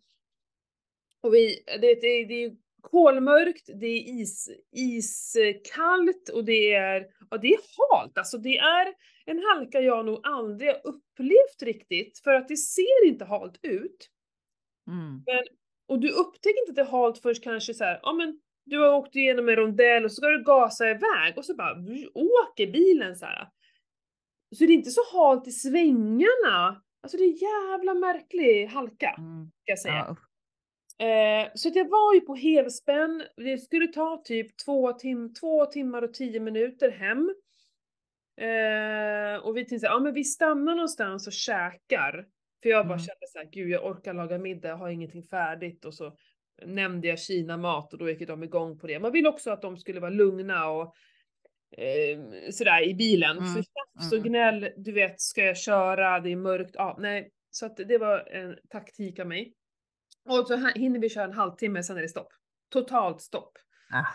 Och vi, det, det, det är ju kolmörkt, det är is, iskallt och det är, ja det är halt. Alltså det är en halka jag nog aldrig har upplevt riktigt för att det ser inte halt ut. Mm. Men, och du upptäcker inte att det är halt först kanske så här, ja men du har åkt igenom en rondell och så ska du gasa iväg och så bara åker bilen så här. Så det är inte så halt i svängarna. Alltså det är jävla märklig halka, Mm. ska jag säga. Ja. Eh, så att jag var ju på helspänn, det skulle ta typ två, tim två timmar och tio minuter hem. Eh, och vi tänkte ja men vi stannar någonstans och käkar. För jag bara Mm. kände såhär, gud jag orkar laga middag, har ingenting färdigt och så nämnde jag Kina-mat och då gick de igång på det. Man vill också att de skulle vara lugna och eh, sådär i bilen. Mm, För tjafs och mm. gnäll, du vet, ska jag köra, det är mörkt, ja nej. Så att det var en taktik av mig. Och så hinner vi köra en halvtimme, sen är det stopp. Totalt stopp. Ah.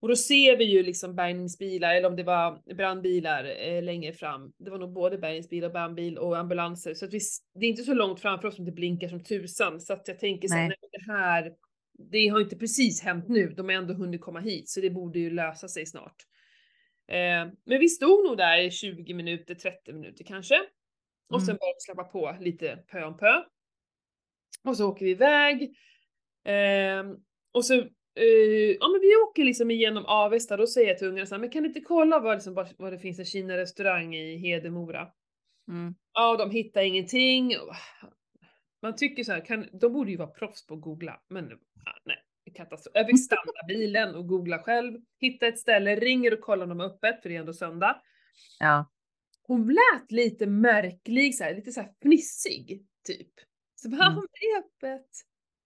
Och då ser vi ju liksom bärgningsbilar, eller om det var brandbilar eh, längre fram. Det var nog både bärgningsbil och brandbil och ambulanser. Så att vi, det är inte så långt framför oss som det blinkar som tusan. Så att jag tänker så här, Nej. det här, det har inte precis hänt nu. De har ändå hunnit komma hit, så det borde ju lösa sig snart. Eh, men vi stod nog där i 20 minuter, 30 minuter kanske. Och sen Mm. började vi släppa på lite pö om pö. Och så åker vi iväg. Ehm, och så, eh, ja men vi åker liksom igenom Avesta, då säger jag till ungarna så här, men kan ni inte kolla var, liksom, var, var det finns en Kina-restaurang i Hedemora? Mm. Ja, de hittar ingenting. Och Man tycker så här, kan, de borde ju vara proffs på att googla, men ja, nej. Katastrof. Jag fick stanna bilen och googla själv, hitta ett ställe, ringer och kollar om de är öppet, för det är ändå söndag. Ja. Hon lät lite märklig, så här, lite så här fnissig, typ. Så bara, Mm. det är öppet.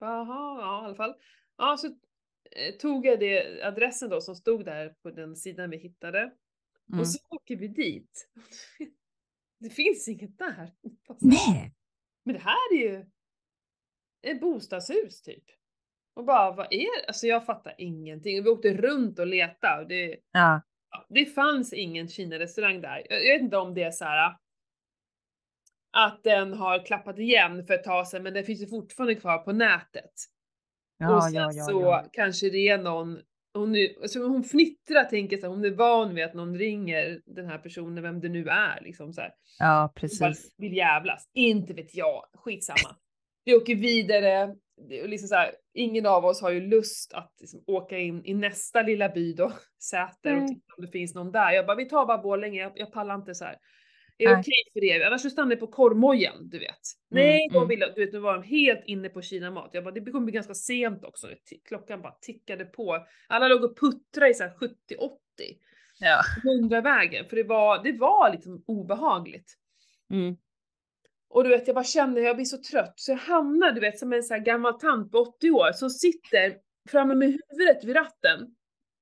Jaha, ja i alla fall. Ja, så eh, tog jag det, adressen då som stod där på den sidan vi hittade. Mm. Och så åker vi dit. Det finns inget där. Nej! Men det här är ju ett bostadshus typ. Och bara, vad är det? Alltså jag fattar ingenting. Vi åkte runt och letade och det, Ja. Det fanns ingen Kina-restaurang där. Jag jag vet inte om det är så här att den har klappat igen för ett tag sedan, men den finns ju fortfarande kvar på nätet. och Ja, sen ja, ja, så kanske det är någon, hon, nu, alltså hon fnittrar tänker så här, hon är van vid att någon ringer den här personen, vem det nu är liksom så här. Ja, precis. vill jävlas. Inte vet jag, skitsamma. Vi åker vidare, är liksom så här, ingen av oss har ju lust att liksom åka in i nästa lilla by då, Säter, och Nej. titta om det finns någon där. Jag bara, vi tar bara Borlänge, jag, jag pallar inte så här. Är det okej för er? Annars så stannar ni på korvmojen, du vet. Nej, de mm. ville, du vet, nu var de helt inne på Kina-mat. Jag bara, det kommer bli ganska sent också. Klockan bara tickade på. Alla låg och puttrade i så här 70-80 Ja. på vägen för det var, det var liksom obehagligt. Mm. Och du vet, jag bara känner, jag blir så trött så jag hamnar du vet som en sån här gammal tant på 80 år som sitter framme med huvudet vid ratten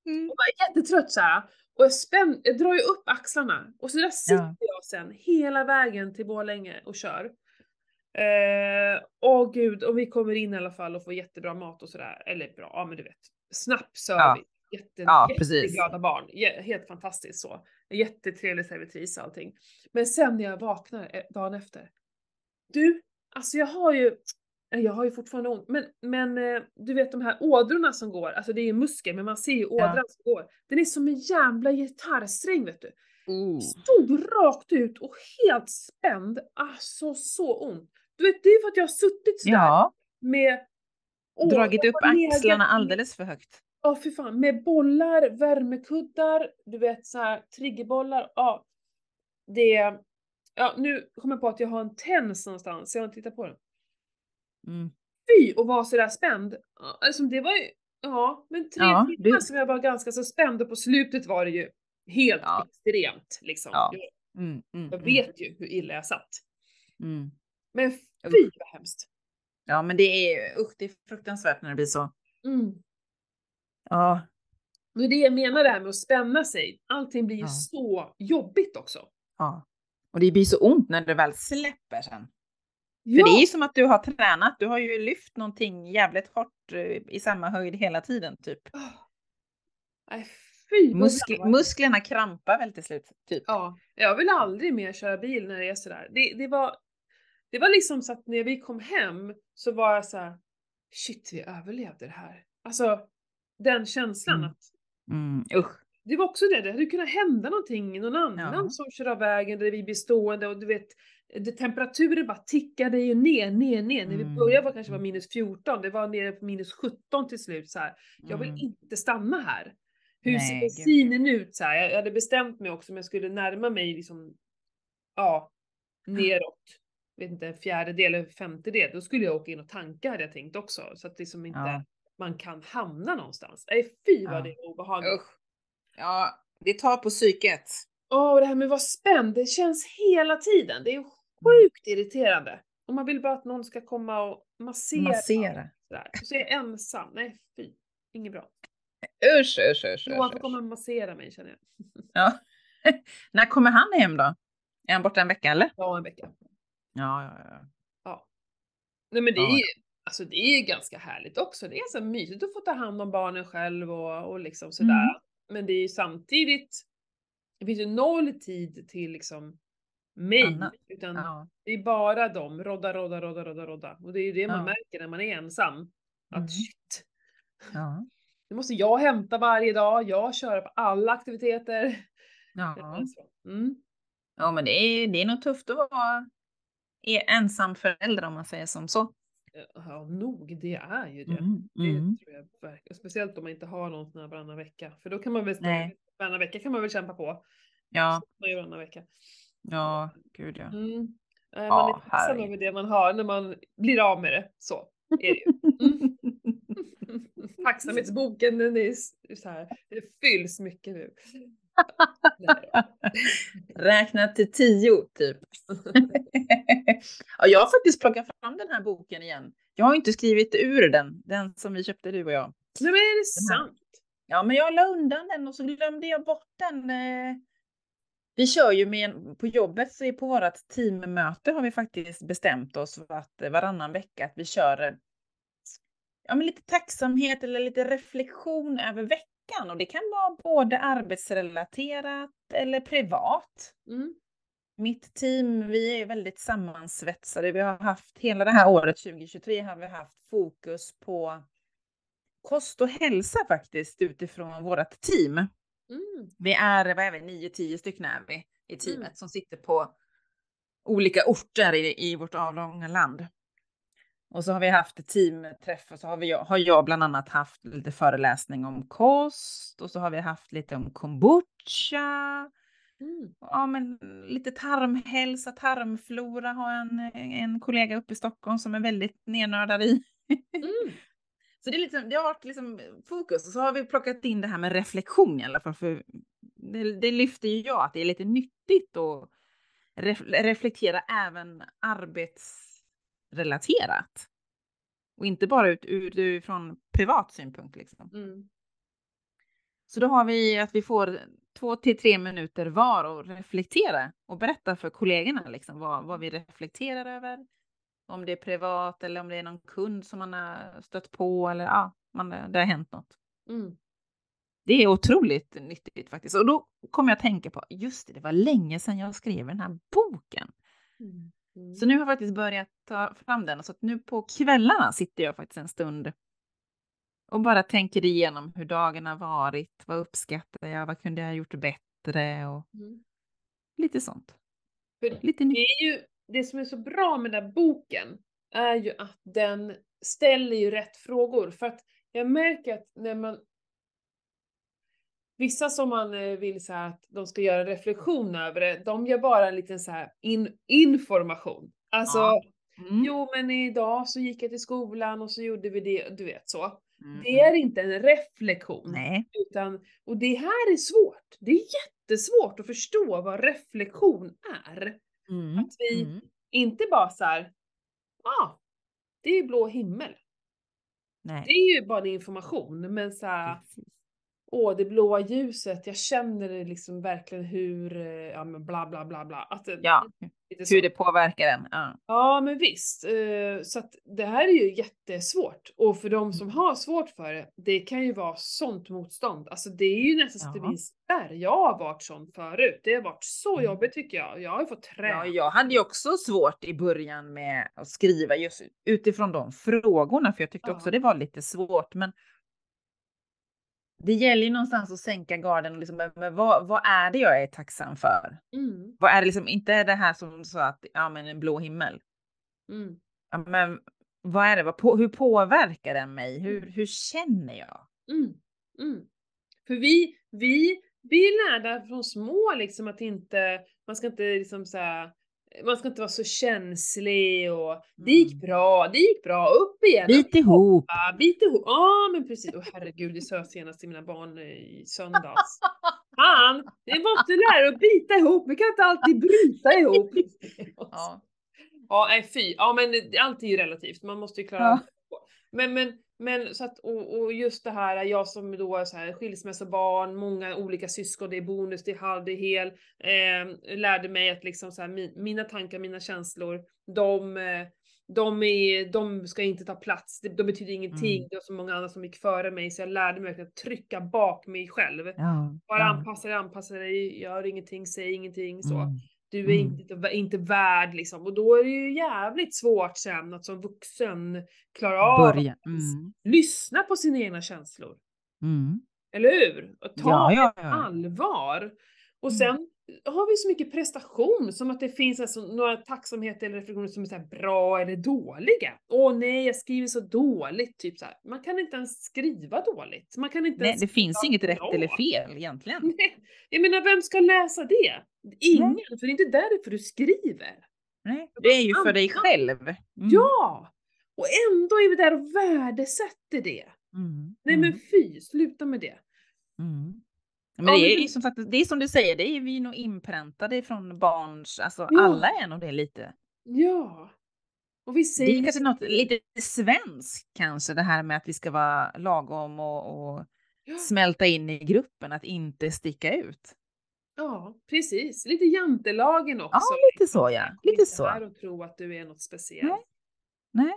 Mm. och bara är jättetrött så här. Och jag, spänn, jag drar ju upp axlarna och så där sitter Ja. jag sen hela vägen till Borlänge och kör. Eh, åh gud, och vi kommer in i alla fall och får jättebra mat och sådär. Eller bra, ja men du vet. Snabb service. Jätte, Ja, precis. jätteglada barn. Jä- helt fantastiskt så. Jättetrevlig servitris och allting. Men sen när jag vaknar eh, dagen efter. Du, alltså jag har ju, jag har ju fortfarande ont, men, men eh, du vet de här ådrorna som går, alltså det är ju muskel men man ser ju ådran som går. Den är som en jävla gitarrsträng vet du. Oh. Stod rakt ut och helt spänd. Alltså så ont. Du vet det är för att jag har suttit sådär Ja, med Åh, dragit upp legat axlarna alldeles för högt. Ja fy fan, med bollar, värmekuddar, du vet så här triggerbollar. Ja. Det, ja nu kommer jag på att jag har en tens någonstans, jag har inte tittat på den. Mm. Fy och vara sådär spänd. Alltså det var ju, ja men tre Ja, timmar du- som jag var ganska så spänd och på slutet var det ju helt Ja. extremt liksom. Ja. Jag, Mm, mm, jag mm, vet ju hur illa jag satt. Mm. Men fy vad hemskt. Ja, men det är usch, det är fruktansvärt när det blir så. Mm. Ja, Det är det jag menar det här med att spänna sig. Allting blir ju så jobbigt också. ja. Och det blir så ont när det väl släpper sen. Ja. För det är ju som att du har tränat. Du har ju lyft någonting jävligt hårt eh, i samma höjd hela tiden typ. Nej fy Muskl musklerna krampar väl till slut. Typ. Ja, jag vill aldrig mer köra bil när det är sådär. Det, det, var, det var liksom så att när vi kom hem så var jag så här: shit vi överlevde det här. Alltså den känslan Mm. att Mm, usch. det var också det, det hade kunnat hända någonting, någon annan Ja. som kör av vägen där vi blir stående och du vet, det, temperaturen bara tickade ju ner, ner, ner. När vi Mm. började var kanske var minus 14, det var nere på minus 17 till slut så här. Jag vill Mm. inte stanna här. Hur ser bensinen ut så här? Jag, jag hade bestämt mig också om jag skulle närma mig liksom, ja, neråt. Vet inte, en fjärdedel eller femtedel, då skulle jag åka in och tanka hade jag tänkt också. Så att liksom inte Ja. man kan hamna någonstans. Nej fy vad Ja. det är obehagligt. Usch. Ja, det tar på psyket. Åh, det här med att vara spänd, det känns hela tiden. Det är Mm. sjukt irriterande. Och man vill bara att någon ska komma och massera. Massera. Sådär. Och så är jag ensam. Nej fy, inget bra. Usch, usch, usch. Johan får komma och massera mig känner jag. Ja. När kommer han hem då? Är han borta en vecka eller? Ja, en vecka. Ja, ja, ja. Nej men det Ja. är ju, alltså det är ju ganska härligt också. Det är så mysigt att få ta hand om barnen själv och, och liksom sådär. Mm. Men det är ju samtidigt, det finns ju noll tid till liksom mig. Annat. Utan ja. det är bara dem, rodda, rodda, rodda, rodda, rodda. Och det är ju det man Ja. märker när man är ensam. Att Mm. shit, ja. nu måste jag hämta varje dag, jag kör på alla aktiviteter. ja. Mm. Ja, men det är, det är nog tufft att vara är ensam förälder om man säger som så. Ja, nog, det är ju det. Mm, Det mm. tror jag verkligen. Speciellt om man inte har någon sån här varannan vecka. För då kan man väl. Varannan vecka kan man väl kämpa på. Ja, Man gör varannan vecka. ja, gud ja. Mm. Eh, Ja, Man är tacksam över det man har när man blir av med det. Så är det ju. Mm. Tacksamhetsboken den är så här, det fylls mycket nu. Räkna till tio, typ. ja, jag har faktiskt plockat fram den här boken igen. Jag har inte skrivit ur den, den som vi köpte du och jag. Nej men är det sant? Ja, men jag la undan den och så glömde jag bort den. eh. Vi kör ju med på jobbet, så på vårt teammöte har vi faktiskt bestämt oss för att eh, varannan vecka att vi kör eh, ja, men lite tacksamhet eller lite reflektion över veckan. Och det kan vara både arbetsrelaterat eller privat. Mm. Mitt team, vi är väldigt sammansvetsade. Vi har haft hela det här året 2023 har vi haft fokus på kost och hälsa faktiskt utifrån vårt team. Mm. Vi är, vad är vi, 9-10 stycken är vi i teamet Mm. som sitter på olika orter i, i vårt avlånga land. Och så har vi haft teamträff och så har, vi, har jag bland annat haft lite föreläsning om kost och så har vi haft lite om kombucha. Mm. Ja, men lite tarmhälsa, tarmflora har en, en kollega uppe i Stockholm som är väldigt nernördad i. Mm. Så det, är liksom, det har varit liksom fokus och så har vi plockat in det här med reflektion i alla fall. För det, det lyfter ju jag att det är lite nyttigt att ref, reflektera även arbetsrelaterat. Och inte bara ut, ut, utifrån privat synpunkt. Liksom. Mm. Så då har vi att vi får två till tre minuter var och reflektera och berätta för kollegorna liksom vad, vad vi reflekterar över. Om det är privat eller om det är någon kund som man har stött på eller ja, man, det har hänt något. Mm. Det är otroligt nyttigt faktiskt. Och då kommer jag att tänka på, just det, det var länge sedan jag skrev den här boken. Mm. Mm. Så nu har jag faktiskt börjat ta fram den. Så att nu på kvällarna sitter jag faktiskt en stund och bara tänker igenom hur dagen har varit. Vad uppskattar jag? Vad kunde jag ha gjort bättre? Och Mm. lite sånt. För Lite Det är ju det som är så bra med den här boken är ju att den ställer ju rätt frågor. För att jag märker att när man Vissa som man eh, vill så att de ska göra reflektion över det, de gör bara en liten så här in, information. Alltså, Ja. Mm. jo men idag så gick jag till skolan och så gjorde vi det, du vet så. Mm, Det är inte en reflektion. Nej. Utan, och det här är svårt. Det är jättesvårt att förstå vad reflektion är. Mm. Att vi Mm. inte bara så här, ja, ah, det är blå himmel. Det Nej. är ju bara information, men så här, Precis. Åh det blåa ljuset, jag känner liksom verkligen hur, eh, ja men bla bla bla bla. Att Ja, hur det påverkar en. Ja. Ja men visst, eh, så att det här är ju jättesvårt. Och för de som har svårt för det, det kan ju vara sånt motstånd. Alltså det är ju nästan så att det blir spärr. Jag har varit sån förut. Det har varit så Mm. jobbigt tycker jag. Jag har ju fått träna. Ja, jag hade ju också svårt i början med att skriva just utifrån de frågorna, för jag tyckte också Ja. det var lite svårt. Men det gäller ju någonstans att sänka garden och liksom, men vad, vad är det jag är tacksam för? Mm. Vad är det liksom, inte det här som sa att, ja men en blå himmel. Mm. Ja, men vad är det, vad, på, hur påverkar den mig? Hur, hur känner jag? Mm. Mm. För vi, vi, vi är lärda från små liksom att inte, man ska inte liksom så här, man ska inte vara så känslig och det gick Mm. bra, det gick bra, upp igen, Bit ihop. Ja, bit ihop. Ja, men precis. Åh herregud, det sa jag senast till mina barn i söndags. Fan, ni måste lära er att bita ihop, vi kan inte alltid bryta ihop. Ja. Ja, nej fy. Ja men allt är ju relativt, man måste ju klara Ja. Men, men, men så att, och, och just det här, jag som då är så här skilsmässobarn, många olika syskon, det är bonus, det är halv, det är hel. Eh, lärde mig att liksom så här, mi, mina tankar, mina känslor, de, eh, de, är, de ska inte ta plats, de, de betyder ingenting. Mm. Det var så många andra som gick före mig, så jag lärde mig att trycka bak mig själv. Ja. Bara ja. anpassa dig, anpassa dig, gör ingenting, säg ingenting så. Mm. Du är Mm. inte, inte värd liksom. Och då är det ju jävligt svårt sen att som vuxen klara av Börja. att Mm. lyssna på sina egna känslor. Mm. Eller hur? Och ta Ja, ja, det ja. allvar. Och Mm. sen har vi så mycket prestation, som att det finns alltså några tacksamheter eller reflektioner som är så bra eller dåliga. Åh nej, jag skriver så dåligt, typ så här. Man kan inte ens skriva dåligt. Man kan inte Nej, det finns inget rätt bra. eller fel egentligen. Nej, jag menar vem ska läsa det? Ingen, för det är inte därför du skriver. Nej, det är ju för dig själv. Mm. Ja! Och ändå är vi där och värdesätter det. Mm. Nej mm. men fy, sluta med det. Mm. Men det är det- ju som sagt, det är som du säger, det är vi nog inpräntade från barns, alltså Ja. alla är nog det lite. Ja. Och vi Det säger... är kanske något lite svenskt kanske, det här med att vi ska vara lagom och, och Ja. smälta in i gruppen, att inte sticka ut. Ja, precis. Lite jantelagen också. Ja, lite så ja, lite inte här så. och tro att du är något speciellt. Nej. Nej.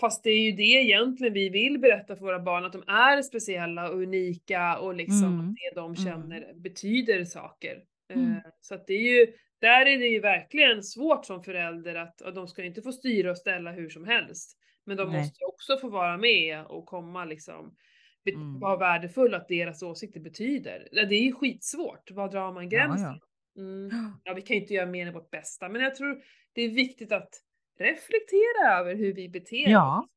Fast det är ju det egentligen vi vill berätta för våra barn, att de är speciella och unika och liksom Mm. att det de känner betyder saker. Mm. Eh, Så att det är ju, där är det ju verkligen svårt som förälder att och de ska inte få styra och ställa hur som helst. Men de Nej. måste också få vara med och komma liksom, Mm. vara värdefulla att deras åsikter betyder. Ja, Det är ju skitsvårt, var drar man Ja, gränsen? ja. Mm. Ja, vi kan ju inte göra mer än vårt bästa, men jag tror det är viktigt att reflektera över hur vi beter Ja, oss.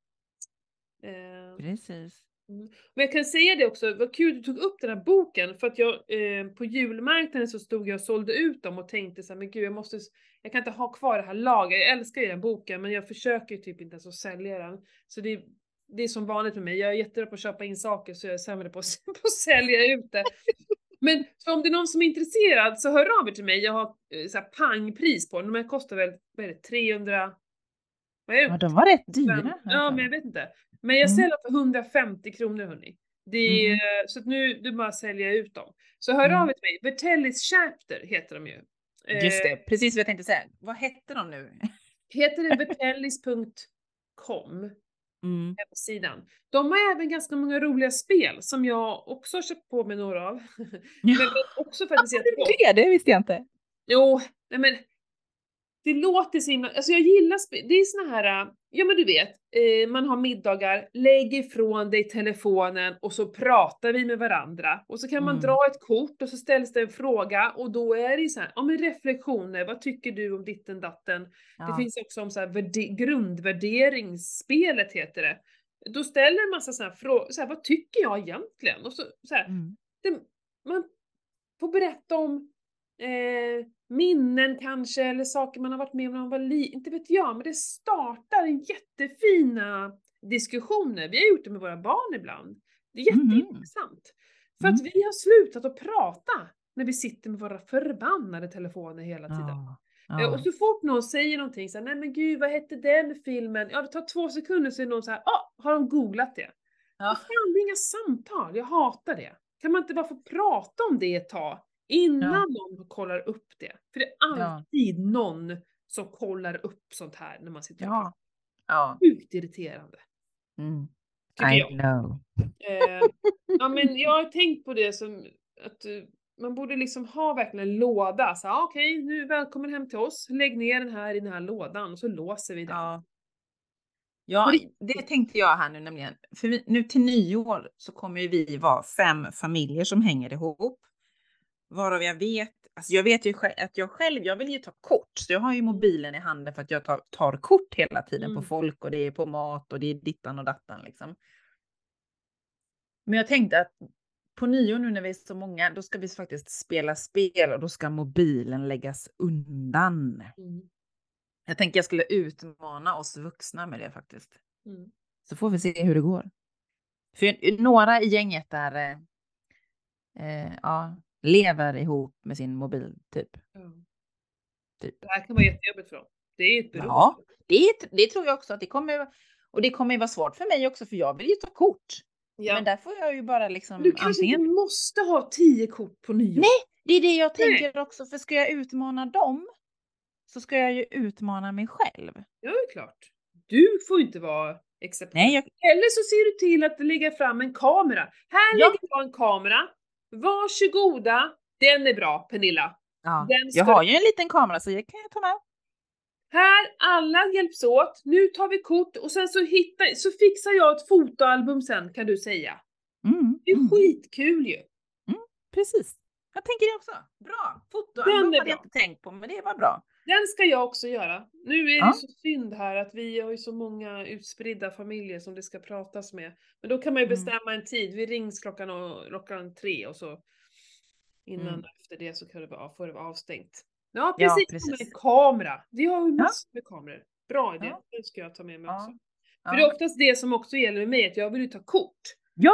Eh, precis. men jag kan säga det också, vad kul du tog upp den här boken, för att jag eh, på julmarknaden så stod jag och sålde ut dem och tänkte så här, men gud jag måste, jag kan inte ha kvar det här lagret, jag älskar ju den boken men jag försöker ju typ inte ens att sälja den. Så det, det är som vanligt med mig, jag är jättebra på att köpa in saker så jag är sämre på, på att sälja ut det. Men om det är någon som är intresserad så hör av er till mig, jag har eh, så här pangpris på den, de här kostar väl, vad är det, 300, vad är det? Ja, de var rätt dyra. Ja, men jag vet inte. Men jag Mm. säljer för 150 kronor hörni. Det är, Mhm. Så att nu, nu bara säljer jag ut dem. Så hör Mm. av er till mig. Vertellis Chapter heter de ju. Just Eh, det, precis vad jag tänkte säga. Vad hette de nu? Heter det vertellis.com, Mm. hemsidan. De har även ganska många roliga spel som jag också har köpt på mig några av. Ja, men också för att det jättebra ut. det, det visste jag inte. Jo, nej men det låter så himla, alltså jag gillar det är såna här, ja men du vet, eh, man har middagar, lägg ifrån dig telefonen och så pratar vi med varandra. Och så kan man Mm. dra ett kort och så ställs det en fråga och då är det så här, ja men reflektioner, vad tycker du om ditten datten? Det Ja. finns också om så här värde- grundvärderingsspelet heter det. Då ställer en massa sådana frågor, så här, vad tycker jag egentligen? Och så, så här, Mm. det, man får berätta om eh, minnen kanske, eller saker man har varit med om när man var liten, inte vet jag, men det startar jättefina diskussioner. Vi har gjort det med våra barn ibland. Det är Mhm. jätteintressant. För att Mm. vi har slutat att prata när vi sitter med våra förbannade telefoner hela tiden. Ja. Eh, Ja. Och så fort någon säger någonting så här, nej men gud vad hette den filmen? Ja det tar två sekunder så är någon så här, ah, har de googlat det? Ja. Fan, det är inga samtal, jag hatar det. Kan man inte bara få prata om det ett tag innan någon kollar upp det? För det är Ja. alltid någon som kollar upp sånt här när man sitter och Ja. pratar. Ja. Sjukt irriterande. Mm. I jag. know. Eh, ja men jag har tänkt på det som att eh, man borde liksom ha verkligen en låda. Så ah, okej, nu välkommen hem till oss. Lägg ner den här i den här lådan och så låser vi den. Ja. Ja, det tänkte jag här nu nämligen. För vi, nu till nyår så kommer ju vi vara fem familjer som hänger ihop. Varav jag vet, alltså jag vet ju att jag själv, jag vill ju ta kort. Så jag har ju mobilen i handen för att jag tar, tar kort hela tiden Mm. på folk och det är på mat och det är dittan och dattan liksom. Men jag tänkte att på nyår nu när vi är så många, då ska vi faktiskt spela spel och då ska mobilen läggas undan. Mm. Jag tänker jag skulle utmana oss vuxna med det faktiskt. Mm. Så får vi se hur det går. För några i gänget där eh, eh, ja, lever ihop med sin mobil typ. Ja. Typ. Det här kan vara jättejobbigt för dem. Det är ett beroende. Ja, det, det tror jag också att det kommer. Och det kommer ju vara svårt för mig också för jag vill ju ta kort. Ja. Men där får jag ju bara liksom Du kanske antingen. inte måste ha tio kort på nyår. Nej, det är det jag Nej. tänker också. För ska jag utmana dem så ska jag ju utmana mig själv. Ja, det är klart. Du får inte vara exceptionell. Nej, jag, Eller så ser du till att lägga fram en kamera. Här Ja. lägger jag en kamera. Varsågoda. Den är bra, Pernilla. ja. Jag har ju en liten kamera så jag kan jag ta med. Här, alla hjälps åt. Nu tar vi kort och sen så, hittar, så fixar jag ett fotoalbum sen kan du säga. Mm, Det är mm, skitkul ju. precis. Jag tänker det också. Bra. Fotoalbum hade jag inte tänkt på, men det var bra. Den ska jag också göra. Nu är det Ja. så synd här att vi har ju så många utspridda familjer som det ska pratas med. Men då kan man ju Mm. bestämma en tid. Vi rings klockan, och, klockan tre och så innan Mm. och efter det så kan det vara, får det vara avstängt. Ja precis, precis. med kamera. Vi har ju Ja. massor med kameror. Bra idé, Ja. det ska jag ta med mig Ja. också. Ja. För det är oftast det som också gäller med mig, att jag vill ju ta kort. ja,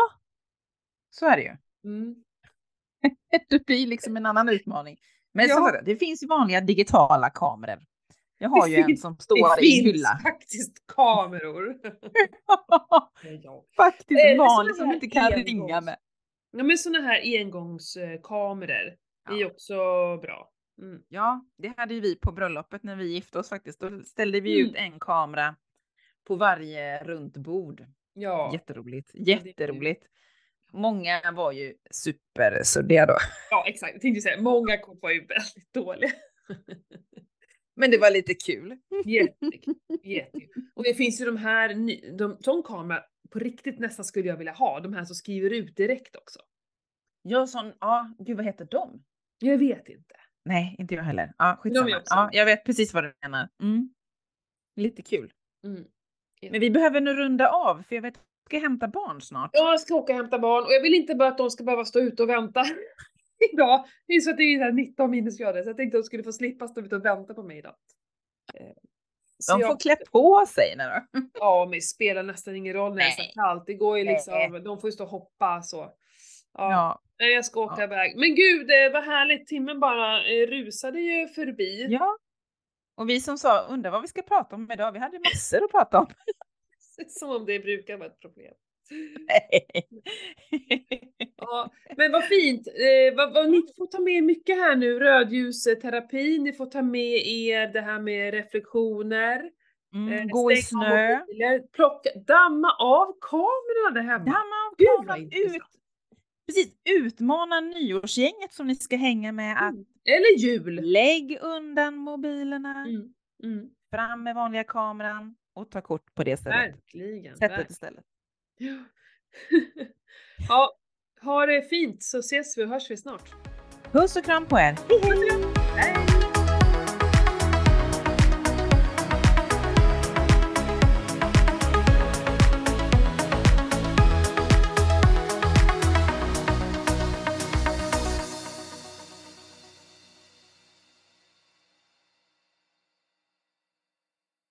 så är det ju. Mm. Det blir liksom en annan utmaning. Men Ja. sagt, det finns ju vanliga digitala kameror. Jag har Det ju en finns- som Det står i en finns hylla. faktiskt kameror. ja. Faktiskt Eller vanlig såna som inte kan engångs- ringa med. Ja men såna här engångskameror är ju Ja. också bra. Mm. Ja, det hade ju vi på bröllopet när vi gifte oss faktiskt. Då ställde vi Mm. ut en kamera på varje runt bord. Ja. Jätteroligt, det jätteroligt. Många var ju supersuddiga då. ja exakt, jag tänkte säga många kort var ju väldigt dåliga. Men det var lite kul. Jättekul. Jättekul. Och det finns ju de här, de, sån kamera på riktigt nästan skulle jag vilja ha, de här som skriver ut direkt också. Ja, sån, ja, gud vad heter de? Jag vet inte. Nej, inte jag heller. Ja, skitsamma. också- Ja, jag vet precis vad du menar. Mm. Lite kul. Mm. Men vi behöver nu runda av för jag vet jag ska hämta barn snart. Jag ska åka och hämta barn och jag vill inte bara att de ska behöva stå ute och vänta idag. Det är så att det är så här 19 minusgrader så jag tänkte att de skulle få slippa stå ute och vänta på mig idag. Eh, så De jag- får klä på sig nu då. Ja, men det spelar nästan ingen roll när det är så Nej. kallt. Det går ju Nej. liksom, de får ju stå och hoppa så. Ja, Ja. nej, jag ska åka Ja. iväg. Men gud, det var härligt. Timmen bara eh, rusade ju förbi. ja. Och vi som sa, undrar vad vi ska prata om idag. Vi hade massor att prata om. Som om det brukar vara ett problem. Ja, men vad fint. Eh, vad, vad, ni får ta med mycket här nu. Rödljusterapi, ni får ta med er det här med reflektioner. Mm, eh, gå i snö. mobiler, plocka, damma av kamerorna där hemma. Damma av kameran. Ut, precis, utmana nyårsgänget som ni ska hänga med att Mm. Eller jul. lägg undan mobilerna, Mm. Mm. fram med vanliga kameran och ta kort på det stället. Verkligen. Sättet verkligen. istället. Ja. ja, ha det fint så ses vi och hörs vi snart. Puss och kram på er. Hej hej! Hej!